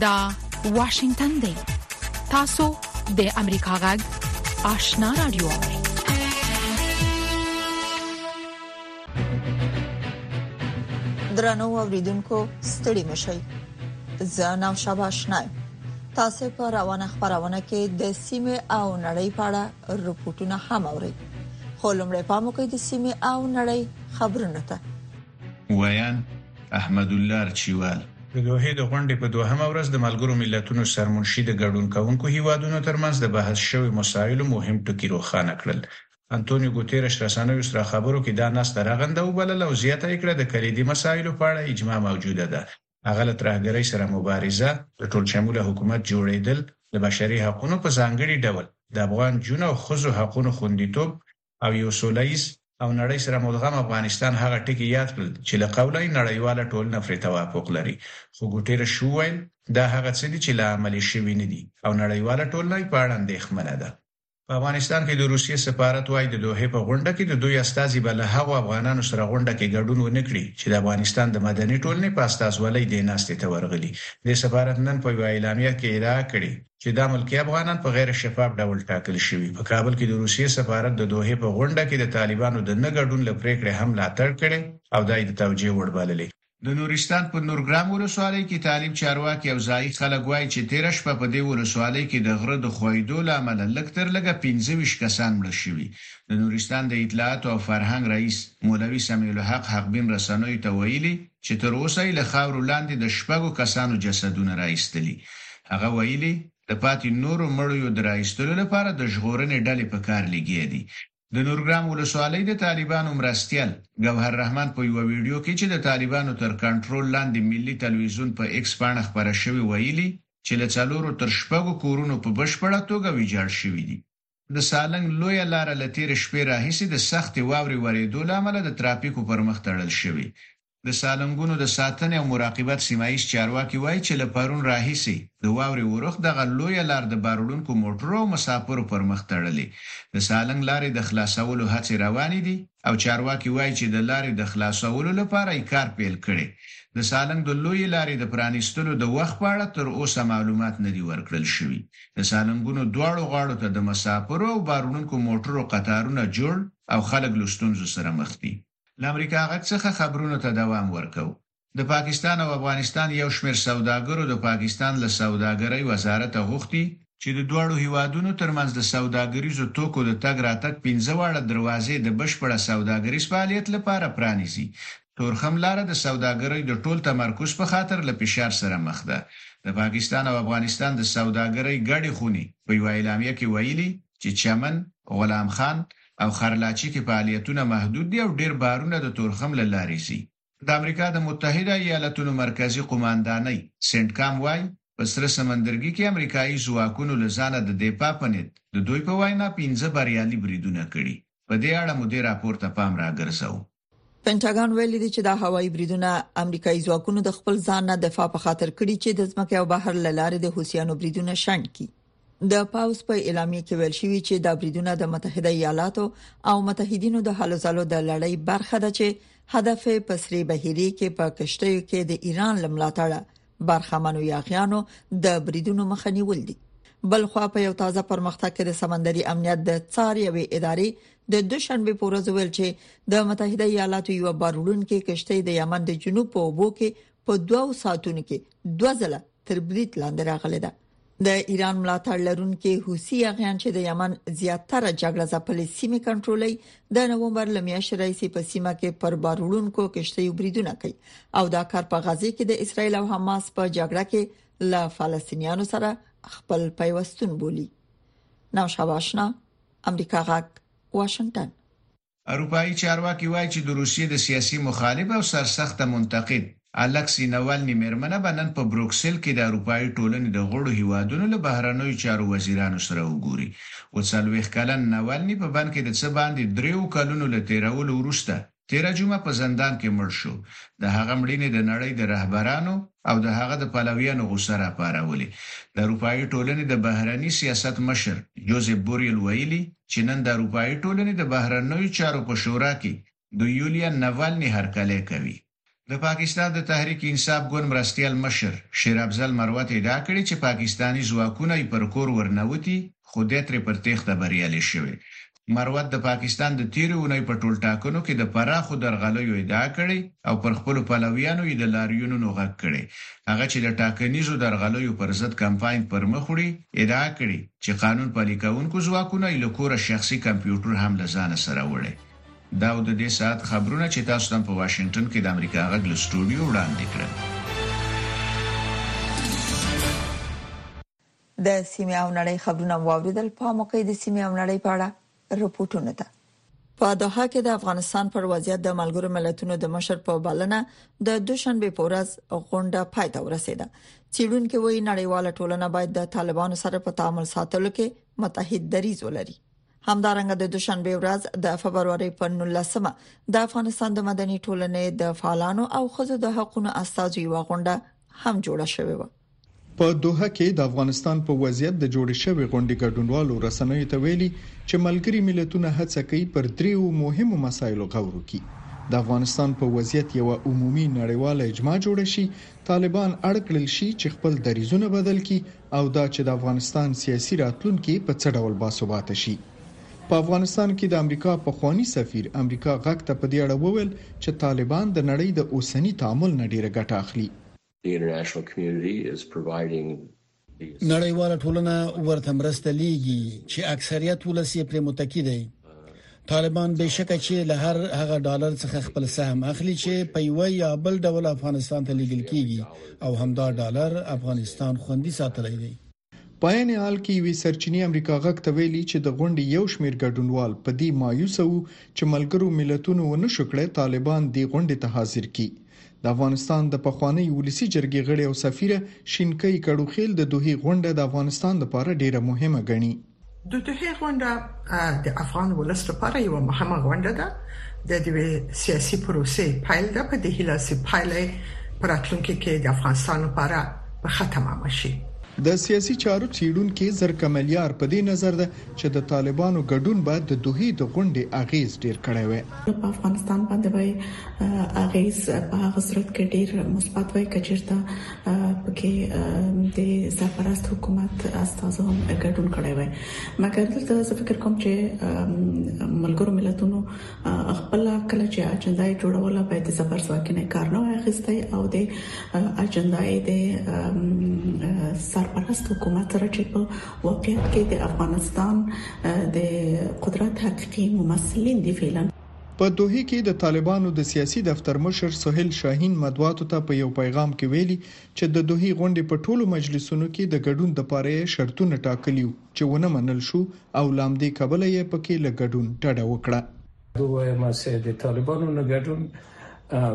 دا واشنگتن دی تاسو د امریکا غږ آشنا رادیو درنو اوریدونکو ستړي مشئ زه نام شابه آشنا تاسو په روانه خبرونه کې د سیمه او نړۍ په اړه رپورټونه هم اوري خو لمړی پام وکړئ د سیمې او نړۍ خبرونه ته ویان احمد الله ارچیوال د دوحې د غونډې په دوهمه ورځ د ملګرو ملتونو سرمنشي د ګډون کوونکو هیوادونو ترمنځ د بحث شوی مسایلو مهم ټکي روښانه کړل انټونیو ګوتیرش رسنیو سره خبرو کې دا ناسته رغنده وبلله او زیاته یې کړه د کلیدي مسایلو په اړه اجماع موجوده ده هغه له ترهګرۍ سره مبارزه، د ټولشموله حکومت جوړېدل، د بشري حقونو په ځانګړي ډول د افغان نجونو او ښځو حقونو خوندیتوب او یو سوله ییز او نړۍ سره مدغم افغانستان هغه ټکي یاد کړل چې له قوله یې نړیواله ټولنه پرې توافق لري خو ګوټېرش وویل دا هغه څه دي چې لا عملي شوي نه دي او نړیواله ټولنه یې په اړه اندېښمنه ده. په افغانستان کې د روسیې سفارت وایي د دوحې په غونډه کې د دوی استازي به له هغو افغانانو سره غونډه کې ګډون ونه کړي چې د افغانستان د مدني ټولنې په استازولۍ دې ناستې ته ورغلي دي سفارت نن په یوه اعلامیه کې ادعا کړې چې دا ملکي افغانان په غیر شفاف ډول ټاکل شوي په کابل کې د روسیې سفارت د دوحې په غونډه کې د طالبانو د نه ګډون له پریکړې هم ملاتړ کړي او دا یې د توجیه وړ بللې د نورستان په نورګرام ولسوالۍ کې طالب چارواکي او ځايي خلک وايي چې تېره شپه په دې ولسوالۍ کې د غره د ښویدو له امله لږ تر لږه پنځه ویشت کسان مړه شوي. د نورستان د اطلاعاتو او فرهنګ رئیس مولوي سمیع الحق حقبین رسنیو ته ویلي چې تر اوسه یې له خاورو لاندې د شپږو کسانو جسدونه را ایستلي. هغه ویلي، د پاتې نورو مړیو د را ایستلو لپاره د ژغورنې ډلې په کار لګیا دي. د نورګرام ولسوالۍ د طالبانو مرستیال ګوهر رحمان په یوه ویډیو کې چې د طالبانو تر کنټرول لاندې ملي تلویزیون په ایکس پاڼه خپره شوې ویلي چې له څلورو تر شپږو کورونو په بشپړه توګه ویجاړ شوي دي. د سالنګ لویه لاره له تېرې شپې راهیسې د سختې واورې ورېدو له امله د ترافیکو پر مخ تړل شوې د سالنګونو د ساتنې او مراقبت سیمه ییز چارواکي وايي چې له پرون راهیسې د واورې اورښت دغه لویه لار د بار وړونکو موټرو او مساپرو پر مخ تړلې. د سالنګ لارې د خلاصولو هڅې روانې دي او چارواکي وايي چې د لارې د خلاصولو لپاره یې کار پیل کړی. د سالنګ د لویې لارې د پرانیستلو د وخت په اړه تر اوسه معلومات نه دي ورکړل شوي. د سالنګونو دواړو غاړو ته د مساپرو او بار وړونکو موټرو قطارونه جوړ او خلک له ستونزو سره مخ دي. له امریکا غږ څخه خبرونو ته دوام ورکوو. د پاکستان او افغانستان یو شمېر سوداګرو د پاکستان له سوداګرۍ وزارته غوښتي، چې د دواړو هېوادونو ترمنځ د سوداګریزو توکو د تګ راتګ پنځه واړه دروازې د بشپړه سوداګریز فعالیت لپاره پرانیزي. تورخم لاره د سوداګرۍ د ټول تمرکز په خاطر له فشار سره مخ ده. د پاکستان او افغانستان د سوداګرۍ ګډې خونې په یوه اعلامیه کې ویلي، چې چمن، غلام خان او خرلاچي کې فعالیتونه محدود دي او ډېر بارونه د تورخم له لارې ځي. د امریکا د متحده ایالتونو مرکزي قوماندانۍ، سنټکام، وايي، په سره سمندرګي کې امریکايي ځواکونو له ځانه د دفاع په نیت د دوی په وینا پنځه بریالي بریدونه کړي. په دې اړه مو دې راپور ته پام راګرځوو. پنټاګون ویلي دی چې دا هوایي بریدونه امریکایي ځواکونو د خپل ځان نه دفاع په خاطر کړی چې د ځمکې او بحر لاره د حوثیانو بریدونه شنډ کړي د پاوس په اعلامیه کې ویل شوی چې دا بریدونه د متحده ایالاتو او متحدینو د هلو ځلو د لړۍ برخه ده چې هدف یې په سری بهيري کې په کشتیو کې د ایران لملاتړه برخمنو یاغیانو د بریدونو مخه نیول دي بل خو په یو تازه پرمختګ کې د سمندري امنیت د څار یوې ادارې د دوشنبه په ورځ ویل چې د متحده ایالاتو یو بارولون کې کشته د یمن د جنوب په وبو کې په 2 ساعتونو کې دوه ځله تر برید لاندې راغله د ایران ملاتړ لرونکي حوثي یاغیان چې د یمن زیاتره جګړه ځپلې سیمې کنټرولوي د نوومبر لمیاشتې راځي په سیمه کې پر بارولونکو کشتیو بریدونه کوي او دا کار په غزه کې د اسرایل او حماس په جګړه کې له فلسطینیانو سره خپل پیوستون بولي نو شواشنا امریکا غاک واشنگټن اروپايي چارواکي وايي چې د روسیې د سیاسي مخالف او سرسخته منتقد الکسي نوالني مېرمنه به نن په بروکسل کې د اروپايي ټولنې د غړو هېوادونو له بهرنیو چارو وزیرانو سره وګوري. اوه څلوېښت کلن نوالني په بند کې د څه باندې درېوو کلونو له تېرولو وروسته تېره جمعه په زندان کې مړ شو. د هغه مړینې د نړۍ د رهبرانو، او د هغه د پلویانو غوسه راپارولې. د اروپايي ټولنې د بهرني سیاست مشر جوزیپ بوریل ویلي چې نن د اروپايي ټولنې د بهرنیو چارو په شورا کې د یولیان نوالني هرکلی کوي. د پاکستان د تحریک انصاف ګوند مرستیال مشر شیرافضل مروت ادعا کړې چې پاکستاني ځواکونه یې پر کور ورنوتي خو دی ترې پر تېښته بریالی شوی مروت د پاکستان د تېرې اونۍ په ټولټاکنو کې د پراخو درغلیو ادعا کړې او پر خپلو پلویانو یې د لاریونونو غږ کړی. هغه چې د ټاکنیزو درغلیو پر ضد کمپاین پر مخ وړي، ادعا کړې چې قانون پلي کوونکو ځواکونه یې له کوره شخصي کمپیوټر هم له ځانه سره وړی. دا و د دې ساعت خبرونه چې تاسو ته هم په واشنګټن کې د امریکا غږ له سټوډیو وړاندې کړل. د سیمې او نړۍ خبرونه مو واوریدل په موقع د سیمې او نړۍ په اړه رپورټونه ته. په دوحه کې د افغانستان پر وضعیت د ملګرو ملتونو د مشر په بلنه د دوشنبه په ورځ غونډه پای ته ورسیده چیرونکو وی نړیواله ټولنه باید د طالبانو سره په تعامل ساتلو کې متحد دریز ولري همدارنګه د دوشنبه ورځ د فبرवरी په 19مه د افغانستان د مدني ټولنې د فعالانو او خزو د حقوقو استازو یو غونډه هم جوړه شوې و په دوحه کې د افغانستان په وضعیت د جوړې شوې غونډې ګډونوالو رسنیو ته ویلي چې ملګري ملتونه هڅه کوي پر درېیو مهمو مسایلو غور وکړي، د افغانستان په وضعیت یوه عمومي نړیواله اجماع جوړه شي، طالبان اړ کړل شي چې خپل دریځونه بدل کړي او دا چې د افغانستان سیاسي راتلونکې په څه ډول باثباته شي. په افغانستان کې د امریکا پخواني سفیر امریکا غږ ته په دې اړه وویل چې طالبان د نړۍ د اوسني تعامل نه ډېره ګټه اخلي. نړیواله ټولنه ورته مرسته لیږي چې اکثریت ولس یې پر متکی دی طالبان به شک چې له هر هغه ډالر څخه خپل سهم اخلي چې په یو یا بل ډول افغانستان ته لیږل کیږي او همدا ډالر افغانستان خوندي ساتلی دی په عین حال کې یوې سرچینې امریکا غږ ته ویلي چې د غونډې یو شمېر ګډونوال په دې مایوس وو چې ملګرو ملتونو ونه شو کړی طالبان دې غونډې ته حاضر کړي د افغانستان د پخوانۍ ولسی جرګې غړې او سفیره شینکۍ کړوخیل د دوه غونډه د افغانستان لپاره ډیره مهمه ګڼي د دوحې غونډه د افغان ولس لپاره یو مهمه غونډه ده د دې سیاسي پروسې پایل ده په دې هیله چې پایله پراتلونکي کې د افغانستان لپاره په ختمه مشي د سیاسي چارو چیډونکو زرکملیار په دې نظر ده چې د طالبانو ګډون به د دوحې د غونډې اغیز ډیر کړی وي په افغانستان باندې وای اغیز په هغه صورت کې ډیر مثبت وای کچیرته پکې د سرپرست حکومت استاد هم ګډون کړی وای مګر دلته زه فکر کوم چې ملګرو ملتونو خپل کله چې اجندا یې جوړوله باید د سفر ځواکینه کار نه اخیسته او د اجندا یې د سرپرست حکومت سره چې په واقعیت کې د افغانستان د قدرت حقيقي ممثلین دی فعلا په دوحې کې د طالبانو د سیاسي دفتر مشر سهیل شاهین مطبوعاتو ته په یو پیغام کې ویلي چې د دوحې غونډې په ټولو مجلسونو کې د ګډون دپاره یې شرطونه ټاکلي ؤ چې ونه منل شو او له همدې کبله یې په کې له ګډون ډډه وکړه. زه وایم چې د طالبانو نه ګډون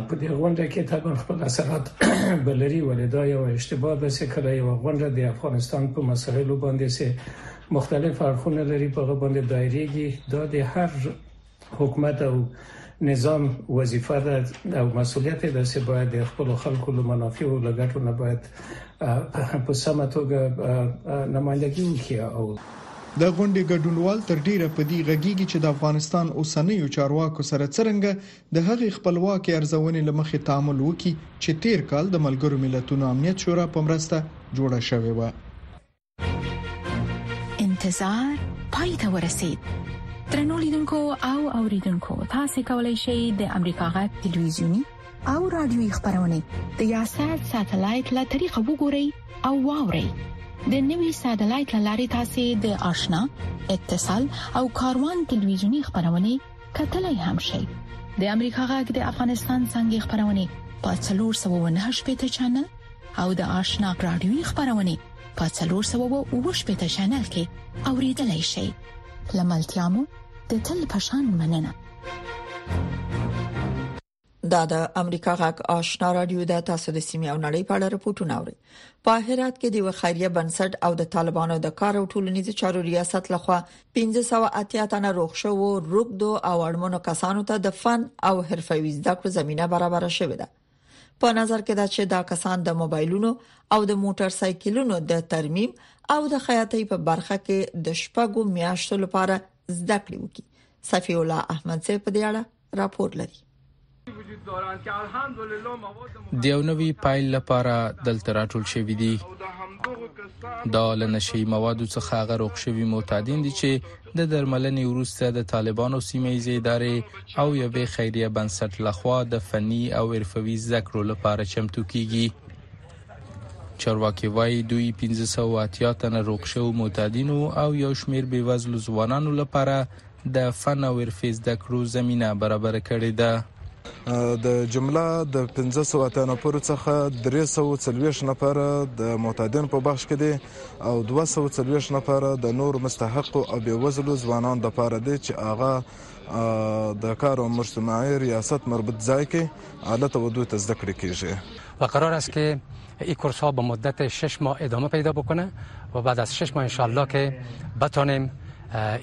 په دې غونډه کې طبعا خپل اثرات به لري ولې دا یوه اشتباه ده چې کله یوه غونډه د افغانستان په مسایلو باندې چې مختلف اړخونه لري په هغه باندې دایریږي دا د هر حکومت او نظام وظیفه ده او مسولیت دی چې باید د خپل خلکو له منافع او لګټو نه باید په سمه توګه نمائندګي وکړي او د غونډې ګډونوال تر ډیره په دې غږیږي چې د افغانستان اوسنیو چارواکو سره څرنګه د هغې خپلواکې ارزونې لمخې تعامل وکړي چې تیر کال د ملګرو ملتونو امنیت شورا په مرسته جوړه شوې وه انتظار پای ته ورسید ترنو لیدونکو او اوریدونکو تاسو کولی شئ د امریکا غا ټلویزیونی او رادیوي خبرونه د یاسات ساتلایت له طریقو وګورئ او واورئ د نوي ساتلایت لارې تاسو د آشنا اتصال او کاروان ټلویزیونی خبرونه کتلای هم شئ د امریکا غږ د افغانستان څنګه خبرونه په 398 چنل او د آشنا رادیوي خبرونه په 390 چینل کې اوریدلای شئ لملتيامو د تل پشان مننه دا د امریکا غاک آشنا رادیو د تاسو د سیمې او نړۍ په اړه راپورټونه اوري په هرات کې د وخیریه بنسټ او د طالبانو د کار او ټولنیزو چارو ریاست لخوا 1580 تنه روغ شو او روغدو او اړمنو کسانو ته د فن او حرفوي زده کړو زمينه برابره شوې ده په نظر کې ده چې دا کسان د موبایلونو او د موټر سایکلونو د ترمیم او د خیاطۍ په برخه کې د شپږو میاشتو لپاره زده کړې وکړي صفی الله احمد زه په دې اړه راپور لري د یو نوي پایل لپاره دلته راټول شوې دي دا لنشي موادو څخه غروق شوی معتادین دي چې د درملنې وروسته د طالبانو سیمه ییزې ادارې او یوې خیریه بنسټ لخوا د فني او عرفوي زده کړو لپاره چمتو کیږي چارواکي وایي دوی 1580 تنه روغ شو معتادینو او یو شمیر بیوزلو ځوانانو لپاره د فن او عرفي زده کړو زمينه برابر کړې ده د جمله د 1500 اتانو پر څخه 340 نفر د معتادین په بخش کې دي او دوه سوه او څلوېښت نفره د نورو مستحقو او بېوزلو ځوانانو لپاره دی چې هغه د کار او مجتمعي ریاست مربوط ځای کې حالت و دوی ته زده کړې کیږي و قرار است که این کورس ها به مدت 6 ماه ادامه پیدا بکنه و بعد از 6 ماه انشالله که بتانیم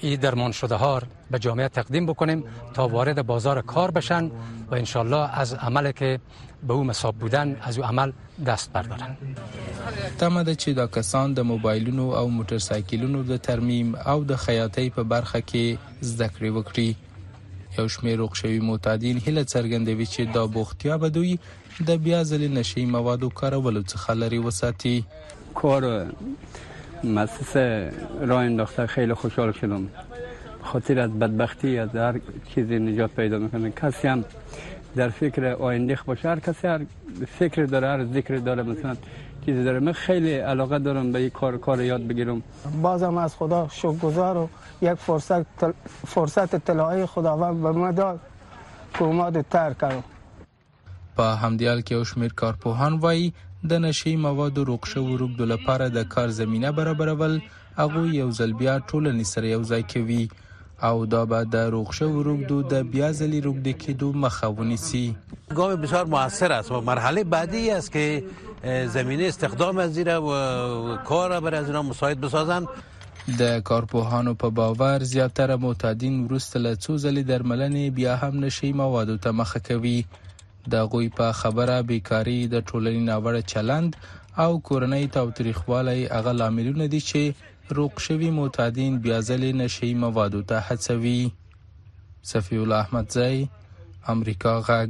ای درمان شده ها به جامعه تقدیم بکنیم تا وارد بازار کار بشن و انشالله از عمل که به او مصاب بودن از او عمل دست بردارن تمه ده چې دا کسان د موبایلونو او موټر سایکلونو د ترمیم او د خیاطۍ په برخه کې زده کړې وکړي یو شمېر روغ شوي معتادین هله څرګندوي چې دا بوختیا به دوی د بیا ځلې نشي موادو کارولو څخه لري وساتي کار مؤسسه را انداخته خیلی خوشحال شدم خاطر از بدبختی از هر چیزی نجات پیدا میکنه کسی هم در فکر آینده باشه هر کسی هر فکر داره هر ذکر داره مثلا چیزی داره من خیلی علاقه دارم به این کار کار یاد بگیرم بازم از خدا شکرگزار و یک فرصت فرصت طلایی خداوند به ما داد که ما دو تر کردم په همدې حال کې یو شمېر کارپوهان وایي د نشي موادو روغ شوو روږدو لپاره د کار زمینه برابرول هغه یو ځل بیا ټولنې سره یو ځای کوي او دا به د روغ شوو روږدو د بیا ځلې روږدې کېدو مخه ونیسي گام بسیار موثر است و مرحله بعدی است که زمینه استخدام از زیره و کار برای از اینا مساعد بسازن د کارپوهانو په باور، زیاتره معتادین وروسته له څو ځلې درملنې بیا هم نشه يي موادو ته مخه کوي. د هغوی په خبره، بیکاري، د ټولنې ناوړه چلند او کورنی تاوتریخوالی هغه لاملونه دي چې روغ شوي معتادین بیا ځلې نشه يي موادو ته هڅوي. صفی الله احمدزی، امریکا غږ.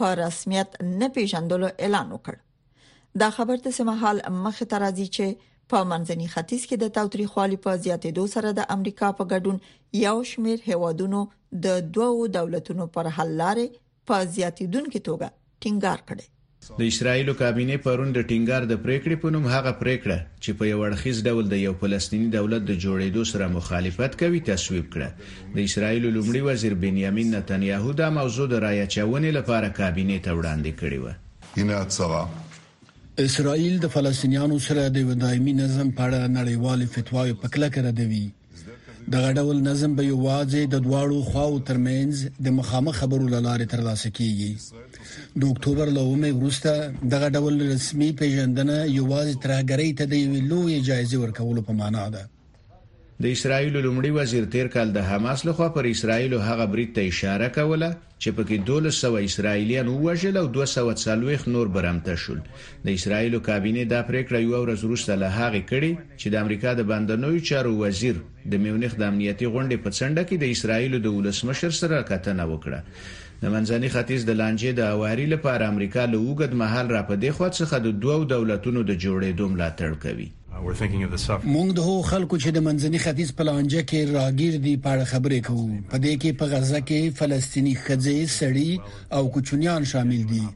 په رسمیت نه پیژندلو اعلان وکړ دا خبر ته سمحال مخ ته راځي چې په منځني ختیځ کې د تاوتریخوالي په زیاتېدو سره د امریکا په ګډون یو شمیر هوادونو د دوو دولتونو پر حل لارې په زیاتیدونکو توګه ټینګار کړي د اسرایل کابینه پرون د ټینګار د پریکړې په نوم هغه پریکړه چې په یو اړخیز ډول د یو فلسطینی دولت د جوړېدو سره مخالفت کوي تصویب کړه د اسراییلو لومړي وزیر بنیامین نتنیاهو دا موضوع د رای اچونې لپاره کابینې ته وړاندې کړې وه. هینه اڅرا. اسراییل د فلسطینیانو سره د یو دایمي نظم په اړه نړیوالې فتواوې په کلکه ردوي. دغه ډول نظم به یوازې د دواړو خواو ترمنځ د مخامخ خبرو له لارې ترلاسه کیږي. د اکتوبر له اومې وروسته دغه ډول رسمي پیژندنه یوازې ترهګرۍ ته د یوې لویې جایزې ورکولو په معنا ده. د اسراییلو لومړي وزیر تیر کال د حماس لخوا پر اسراییلو هغه برید ته اشاره کوله چې پکې 1200 اسراییلیان ووژل او 240 نور برمته شول د اسراییلو کابینه دا پریکړه یو ورځ وروسته له هغې کړې چې د امریکا د باندنوي چارو وزیر د میونخ د امنیتي غونډې په څنډه کې د اسراییلو د ولسمشر سره کتنه وکړه د منځني ختیځ د لانجې د اواري لپاره امریکا له وګد مهال را پدې خوا څخه د دوو دولتونو د جوړېدو ملاتړ کوي موږ د هغو خلکو چې د منځني ختیځ په لانجه کې راګیر دي په اړه خبرې کوو، په دې کې په غزه کې فلسطیني ښځې، سړي او کوچنیان شامل دي.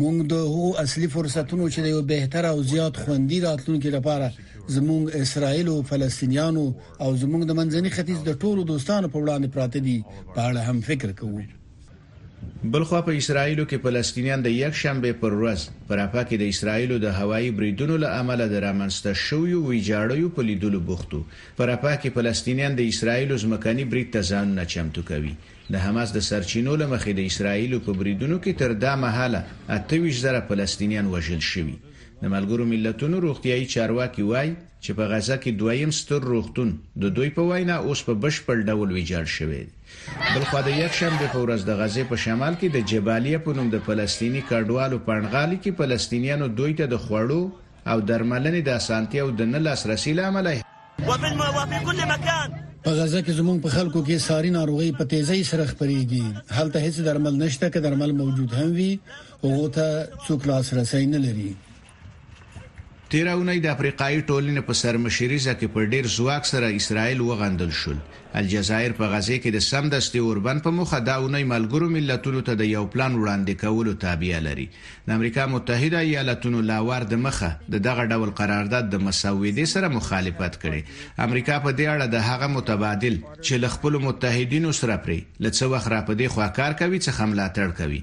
موږ د هغو اصلي فرصتونو چې د یو بهتر او زیات خوندي راتلونکي لپاره زموږ، اسرائیل، فلسطینیانو او زموږ د منځني ختیځ د ټولو دوستانو په وړاندې پراته دي، په اړه هم فکر کوو. بلخوا په اسراییلو کې فلسطینیان د یکشنبې پر ورځ په رفح کې د اسراییلو د هوایي بریدونو له امله د رامنځته شویو ویجاړیو په لیدلو بوخت وو. په رفح کې فلسطینیان د اسراییلو ځمکني برید ته ځانونه چمتو کوي. د حماس د سرچینو له مخې، د اسراییلو په بریدونو کې تر دا مهاله اته ویشت زره فلسطینیان وژل شوي. د ملګرو ملتونو روغتیايي چارواکي وايي، چې په غزه کې دویم ستر روغتون د دوی په وینا اوس په بشپړ ډول ویجاړ شوی دی. بلخوا د یکشنبې په ورځ د غزې په شمال کې د جبالیه په نوم د فلسطیني کډوالو پنډغالي کې فلسطینیانو دوی ته د خوړو او درملنې د اسانتیاو د نه لاسرسي له امله وفي الم... وفي كل مكان په غزه کې زموږ په خلکو کې ساري ناروغي په تیزۍ سره خپريږي هلته هیڅ درمل نشته که درمل موجود هم وي هغه ته څوک لاسرسي نه لري تیره اونۍ د افریقایي ټولنې په سرمشریزه کې په ډیر ځواک سره اسرائیل وغندل شول. الجزایر په غزې کې د سمدستي اوربند په موخه دا اونۍ ملګرو ملتونو ته د یو پلان وړاندې کولو تابیا لري. د امریکا متحده ایالتونو لا وار د مخه د دغه ډول قرارداد د مسودې سره مخالفت کړی. امریکا په دې اړه د هغه متبادل چې له خپلو متحدینو سره پرې له څه وخت راپدیخوا کار کوي څخه ملاتړ کوي.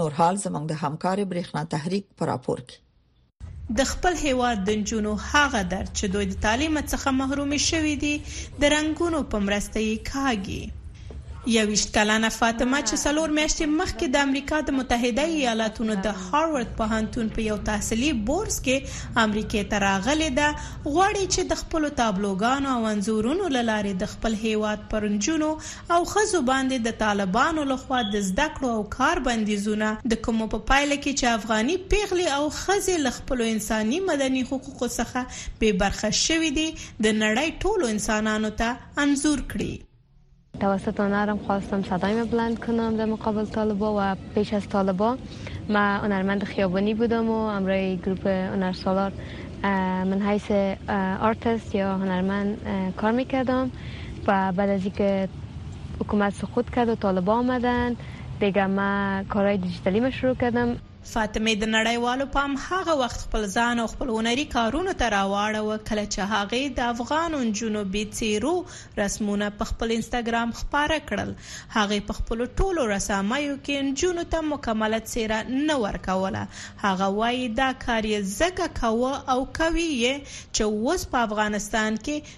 نور حال زموږ د همکارې برېښنا تحریک پر راپور کې د خپل هیواد د نجونو هغه درد چې دوی د تعلیم څخه محرومې شوې دي د رنګونو په مرسته یې کاږي یویشت کلنه فاطمه چې څلور میاشتې مخکې د امریکا د متحده ایالاتونو د هارورد پوهنتون په یو تحصیلي بورس کې امریکې ته راغلې ده غواړي چې د خپلو تابلوګانو او انځورونو لاره د خپل هیواد پرنجونو او ښځو باندې د طالبانو له خوا د زده کړو او کار بندیزونه د کومو په پایله کې چې افغاني پېغلې او ښځې له خپلو انساني مدني حقوقو څخه بې برخه شوې دي د نړۍ ټولو انسانانو ته انځور کړي. توسط هنرم خواستم صدایم بلند کنم در مقابل طالبا و پیش از طالبا ما هنرمند خیابانی بودم و همراه گروپ هنر سالار من حیث آرتست یا هنرمند کار میکردم و بعد از اینکه حکومت سقوط کرد و طالبان آمدند دیگه ما کارای دیجیتلی ما شروع کردم. فاطمې د نړیوالو پام هغه وخت خپل ځان او خپل هنري کارونو ته راواړوه کله چې هغې د افغانو نجونو بې څېرو رسمونه په خپل انسټاګرام خپاره کړل. هغې په خپلو ټولو رساميو کې نجونو ته مکمله څېره نه ورکوله. هغه وايي دا کار یې ځکه کاوه او کوي یې چې اوس په افغانستان کې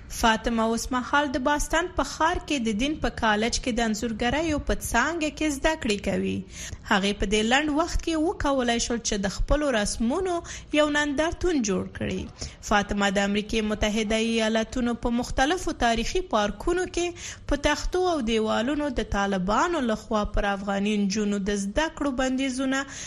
فاطمه اوس مهال د باستن په ښار کې د دین په کالج کې د انځورګریو په څانګه کې زده کړې کوي. هغې په دې لنډ وخت کې وکولای شول چې د خپلو رسمونو یو نندارتون جوړ کړي. فاطمه د امریکې متحده ایالتونو په مختلفو تاریخي پارکونو کې په تختو او دیوالونو د طالبانو لخوا پر افغاني نجونو د زده کړو بندیزونه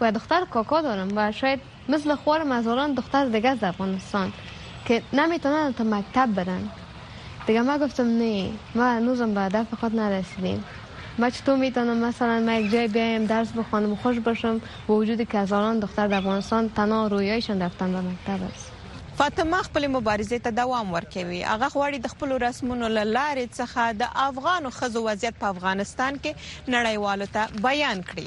و دختر کاکا دارم و شاید مثل خوارم هزاران دختر دیگه از افغانستان که نمیتونن تا مکتب برن دیگه ما گفتم نه ما هنوزم به هدف خود نرسیدیم ما چطور میتونم مثلا ما یک جای بیایم درس بخوانم خوش باشم با وجودی که هزاران دختر در افغانستان تنها رویایشان رفتن به مکتب است فاطمه خپلې مبارزې ته دوام ورکوي. هغه غواړي د خپلو رسمونو له لارې څخه د افغانو ښځو وضعیت په افغانستان کې نړیوالو ته بیان کړي.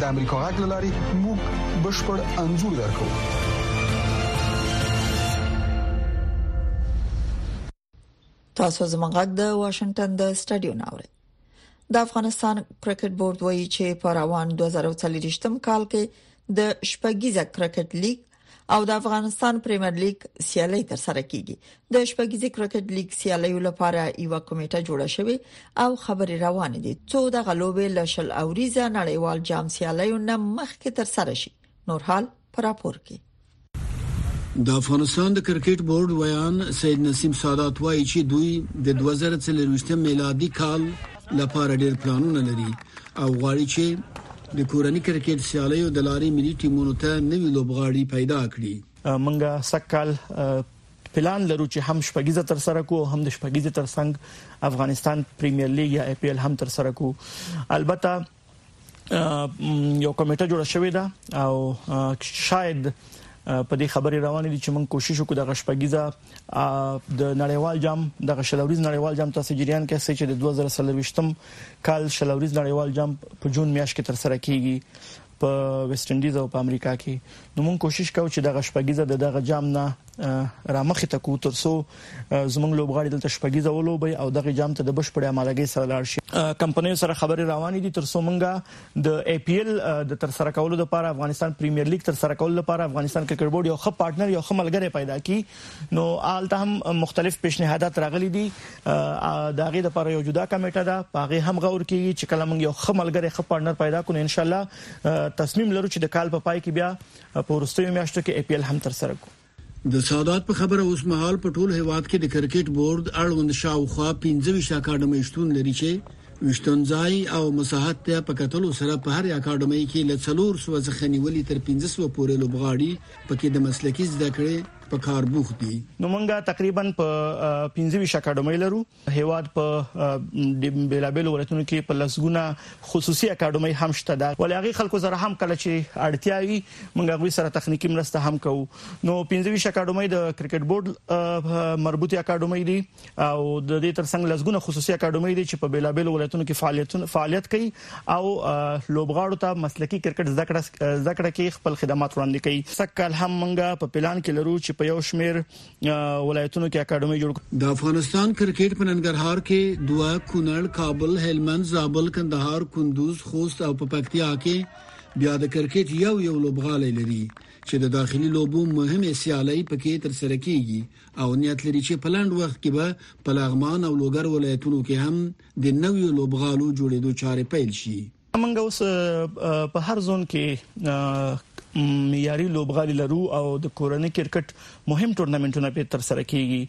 د امریکا غږ لاري موږ بشپړ انزور درکو تاسو زموږ غږ د واشنگټن د سټډیو ناوړئ د افغانستان کرکټ بورډ وایي چې په روان 2023م کال کې د شپږیزه کرکټ لیګ او د افغانستان پریمیر لیګ سیالي تر سره کیږي د شپږیزې کرکټ لیګ سیالي لپاره یو کمیټه جوړه شوې او خبرې روان دي څو د غلوبې لشل اوریزه نړیوال جام سیالي نه مخکې تر سره شي نور حال پر راپور کې د افغانستان د کرکټ بورډ ویان سید نسیم سادات وایي چې دوی د 2023 میلادي کال لپاره ډېر پلانونه لري او غواړي چې د کورني کرکټ سیالیو د لارې ملي ټیمونو ته نوي لوبغاړي پیدا کړي. موږ سږ کال پلان لرو چې هم شپږیزه ترسره کړو او هم د شپږیزې ترڅنګ افغانستان پریمیر لیګ یا ای پي ایل هم ترسره کړو. البته یوه کمېټه جوړه شوې ده او شاید په دې خبرې روانې دي چې موږ کوشش وکړو دغه شپږیزه د نړیوال جام د شلوريز نړیوال جام تاسو جریان کې چې د 2023م کال شلوريز نړیوال جام په جون میاشت کې تر سره کیږي په ویسټ انډیز او په امریکا کې نو موږ کوشش کوو چې دغه شپږیزه د دغه جام نه رامخې ته کو ترسو زمونږ لوبغاړي دلته شپږیزه ولوبي او دغه جام ته د بشپړې امادګۍ سره لاړ شي کمپنۍ سره خبري روانې دي ترسو مونږه د ای پی ایل د تر سره کولو لپاره افغانستان پریمیر لیګ تر سره کولو لپاره افغانستان کرکټ بورډ یو ښه پارټنر یو ښه ملګری پیدا کی نو آلته هم مختلف پیشنهادات راغلي دي دا غي د لپاره یو جدا کمیټه ده پاغه هم غور کیږي چې کله موږ یو ښه ملګری ښه پارټنر پیدا کړو ان شاء الله تصمیم لرو چې د کال په پا پای کې بیا په ورستیو میاشتو کې ای پی ایل هم تر سره کړو د سادات په خبره، اوسمهال په ټول هېواد کې د کرکټ بورډ اړوند شاوخوا پنځه ویشت اکاډمۍ شتون لري چې ویشتونځای او مساحت ته په کتلو سره په هرې اکاډمۍ کې له څلور سوه څخه نیولي تر پنځه سوه پورې لوبغاړي په کې د مسلکي زده کړې په کار بوخت دي. نو موږ تقریباً په پنځه ویشت اکاډمۍ لرو. هیواد په بیلابیلو ولایتونو کې په لسګونه خصوصي اکاډمۍ هم شته ده ولې هغه خلکو سره هم کله چې اړتیا وي موږ غوي سره تخنیکی مرسته هم کوو نو 25 اکاډمۍ د کرکټ بورډ مربوطه اکاډمۍ دي او د دې ترڅنګ لسګونه خصوصي اکاډمۍ دي چې په بیلابیلو ولایتونو کې فعالیتونه فعالیت کوي او لوبغاړو ته مسلکي کرکټ زده کړه زده کړه کې خپل خدمات وړاندې کوي سکه هم موږ په پلان کې لرو چې په یو شمیر ولایتونو کې اکیډمي جوړ کړ د افغانستان کرکټ په ننګرهار کې دوه کونړ کابل هلمند زابل کندهار کندوز خوست او په پکتیا کې بیا د کرکټ یو یو لوبغالی لري چې د داخلي لوبو مهمه سیالي پکې تر سره کیږي او نیت لري چې په لاند وخت کې به په لغمان او لوګر ولایتونو کې هم د نویو لوبغالو جوړېدو چارې پیل شي موږ اوس په هر زون کې معیاري لوبغالي لرو او د کورنۍ کرکټ مهم ټورنمنټونه په تر سره کیږي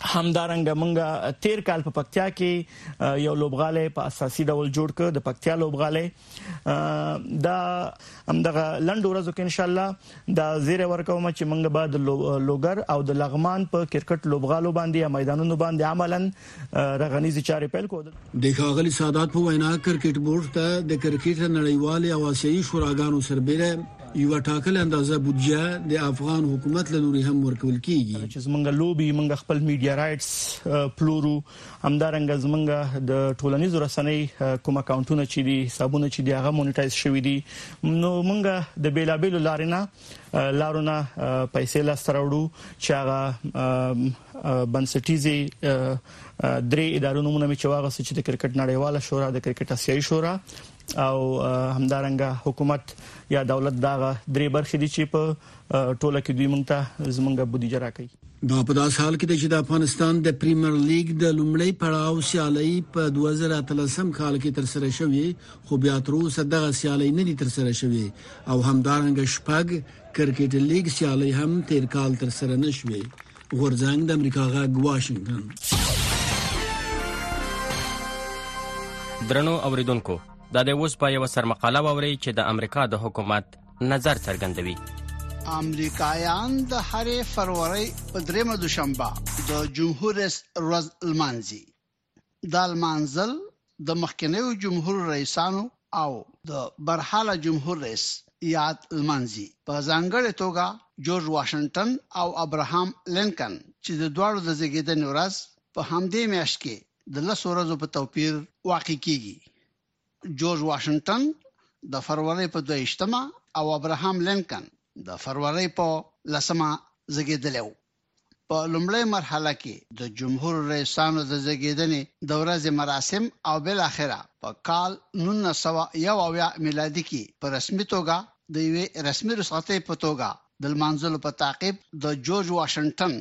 همدارنګه مونږه تیر کال په پکتیا کې یو لوبغاله په اساسي ډول جوړ کړ د پکتیا لوبغاله دا همدغه لند ورځو کې ان شاء الله دا زیره ورکوم چې موږ به د لوګر او د لغمان په کرکټ لوبغالو باندې یا میدانونو باندې عملا رغنیزي چارې پیل کړو د ښاغلي سادات په وینا کرکټ بورډ ته د کرکټ نړیوال او آسیایي شوراګانو سربېره یو ټاکل اندازه بودجه د افغان حکومت له لوري هم ورکول کیږي چې موږ لوبي موږ خپل میډیا رائټس پلورو همدارنګه زمونږ د ټولنیزو رسنۍ کوم اکاونټونه چې دي حسابونه چې دی هغه مونټایز شوی دي نو مونږ د بیلابیلو لارینه لارونه پیسې لاس تراوړو چې هغه بنسټیزي درې ادارو نمونه مې چې واغ چې د کرکټ نړیواله شورا د کرکټ اسیایي شورا او همدارنګه حکومت یا دولت داغه درې برخې دي چې په ټوله کې دوی مونږ ته زمونږه بودیجه راکړي دا په داس حال کې چې د افغانستان د پریمیر لیګ د لومړی پړاو سیالي په 2013 کال کې تر سره شوې خو بیا تر اوسه دغه سیالي نه دي تر سره شوې او همدارنګه شپږ کرکټ لیګ سیالي هم تیر کال تر سره نشوې غورځنګ د امریکا غږ واشنگټن درنو اوریدونکو دا د اوس په یو سرمقاله ووري چې د امریکا د حکومت نظر څرګندوي امریکایان د هرې فروری په دریمه دوشنبه د جمهور رئیس ورځ لمانځي د لمانځل د مخکنیو جمهور رئیسانو او د برحاله جمهور رئیس یاد لمانځي په ځانګړې توګه جورج واشنگټن او ابراهام لینکن چې د دواړو د زیږیدنې ورځ په همدې میاشت کې د لس ورځو په توپیر واقع کیږي جورج واشنګټن د فرورۍ په دوه یشتمه او ابراهام لینکن د فرورۍ په لسمه زګیدلی و. په لومړۍ مرحله کې د جمهور رئیسانو د زګیدنې د ورځې مراسم او بالاخره په کال 1901 میلادي کې په رسمي توګه د یوې رسمي رسغتۍ په توګه د لمانځلو په تعقیب د جورج واشنګټن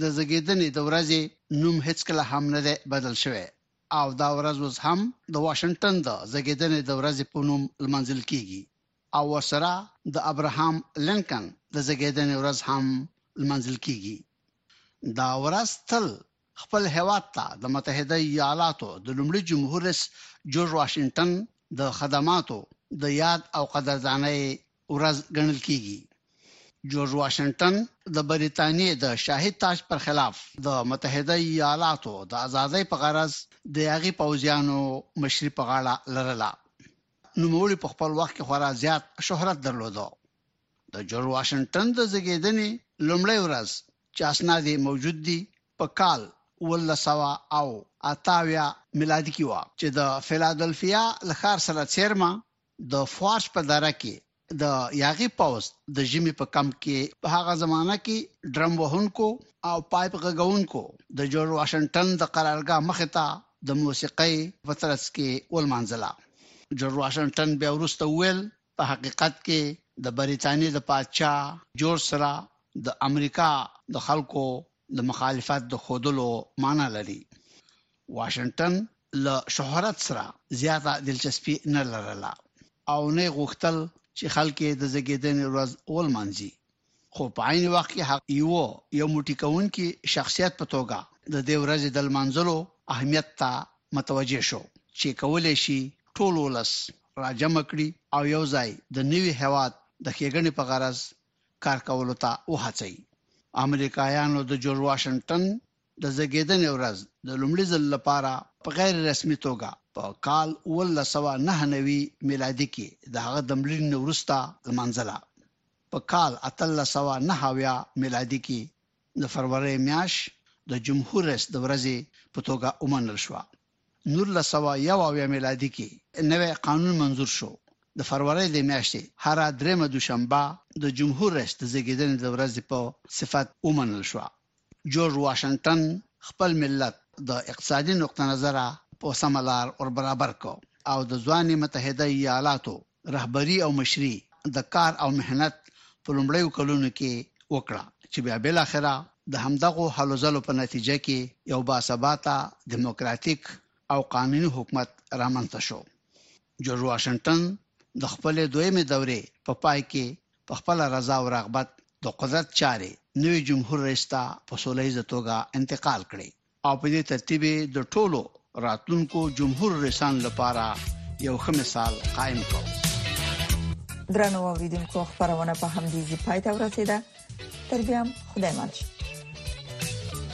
د زګیدنې د ورځې نوم هیڅکله هم نه دی بدل شوی. او دا ورځ اوس هم د واشنګټن د زږېدنې د ورځې په نوم لمانځل کېږي او ورسره د ابراهام لنکن د زږېدنې ورځ هم لمانځل کېږي. دا ورځ تل خپل هېواد ته د متحده ایالاتو د لومړي جمهور رئیس جورج واشنګټن د خدماتو د یاد او قدردانۍ ورځ ګڼل کیږي. جورج واشنګټن د بریتانیې د شاهي تاج پر خلاف د متحده ایالاتو د ازادۍ په غرض د هغې پوځیانو مشري په غاړه لرله. نوموړي په خپل وخت کې خورا زیات شهرت درلوده. د جورج واشنګټن د زیږیدنې لومړۍ ورځ چې اسناد یې موجود دي په کال اوولس سوه او اته اویا میلادي کې وه چې د فیلادلفیا له ښار سره څېرمه د فارس په دره کې د یاغي پوز د ژمي په کم کې په هغه زمانہ کې ډرم وهونکو او پایپ غږونکو د جورج واشنگټن د قرارګاه مخې ته د موسیقۍ په ترڅ کې ولمانځله جورج واشنگټن بیا وروسته ویل په حقیقت کې د بریتانیې د پادشاه جورج سره د امریکا د خلکو د مخالفت د خودلو معنی لري واشنگټن له شهرت سره زیاته دلچسپي نه لرله او نه غوښتل چې خلک د زګیدنې ورځ ولمانځي خو په عین وخت کې حق یو یو موټی کونکي شخصیت په توګه د دې ورځې د لمانځلو اهمیت ته متوجه شو چې کولای شي ټول ولس راجمع کړي او یو ځای د نوي هواد د خېګنې په غرض کار کولو ته وهڅوي. امریکایانو د جورج واشنګټن د زېږېدنې ورځ د لومړي ځل لپاره په غیر رسمي توګه په کال اوولس سوه نهه نوي میلادي کې د هغه د مړینې نه وروسته لمانځله. په کال اتلس سوه نهه اویا میلادي کې د فرورۍ میاشت د جمهور رئیس د ورځې په توګه ومنل شوه نولس سوه یو اویا میلادي کې نوی قانون منظور شو، د فرورۍ د میاشتې هره درېیمه دوشنبه د جمهور رئیس د زېږېدنې د ورځې په صفت ومنل شوه. جورج واشنګټن خپل ملت د اقتصادي نقطه نظره په سمه لار وربرابر کړ او د ځوانې متحده ایالاتو رهبري او مشري د کار او محنت په لومړیو کلونو کې وکړه چې بیا بالاخره د همدغو هلو ځلو په نتیجه کې یو باثباته دیموکراتیک او قانوني حکومت رامنځته شو. جورج واشنګټن د خپلې دویمې دورې په پای کې په خپله رضا او رغبت د قدرت چارې نوي جمهور رئیس ته په سوله ییزه توګه انتقال کړې او په دې ترتیب د ټولو راتلونکو جمهور رئیسان لپاره یو ښه مثال قائم کړ درنو اوریدونکو خبرونه په همدې ځای پای ته ورسیده تر بیا خدای ماچ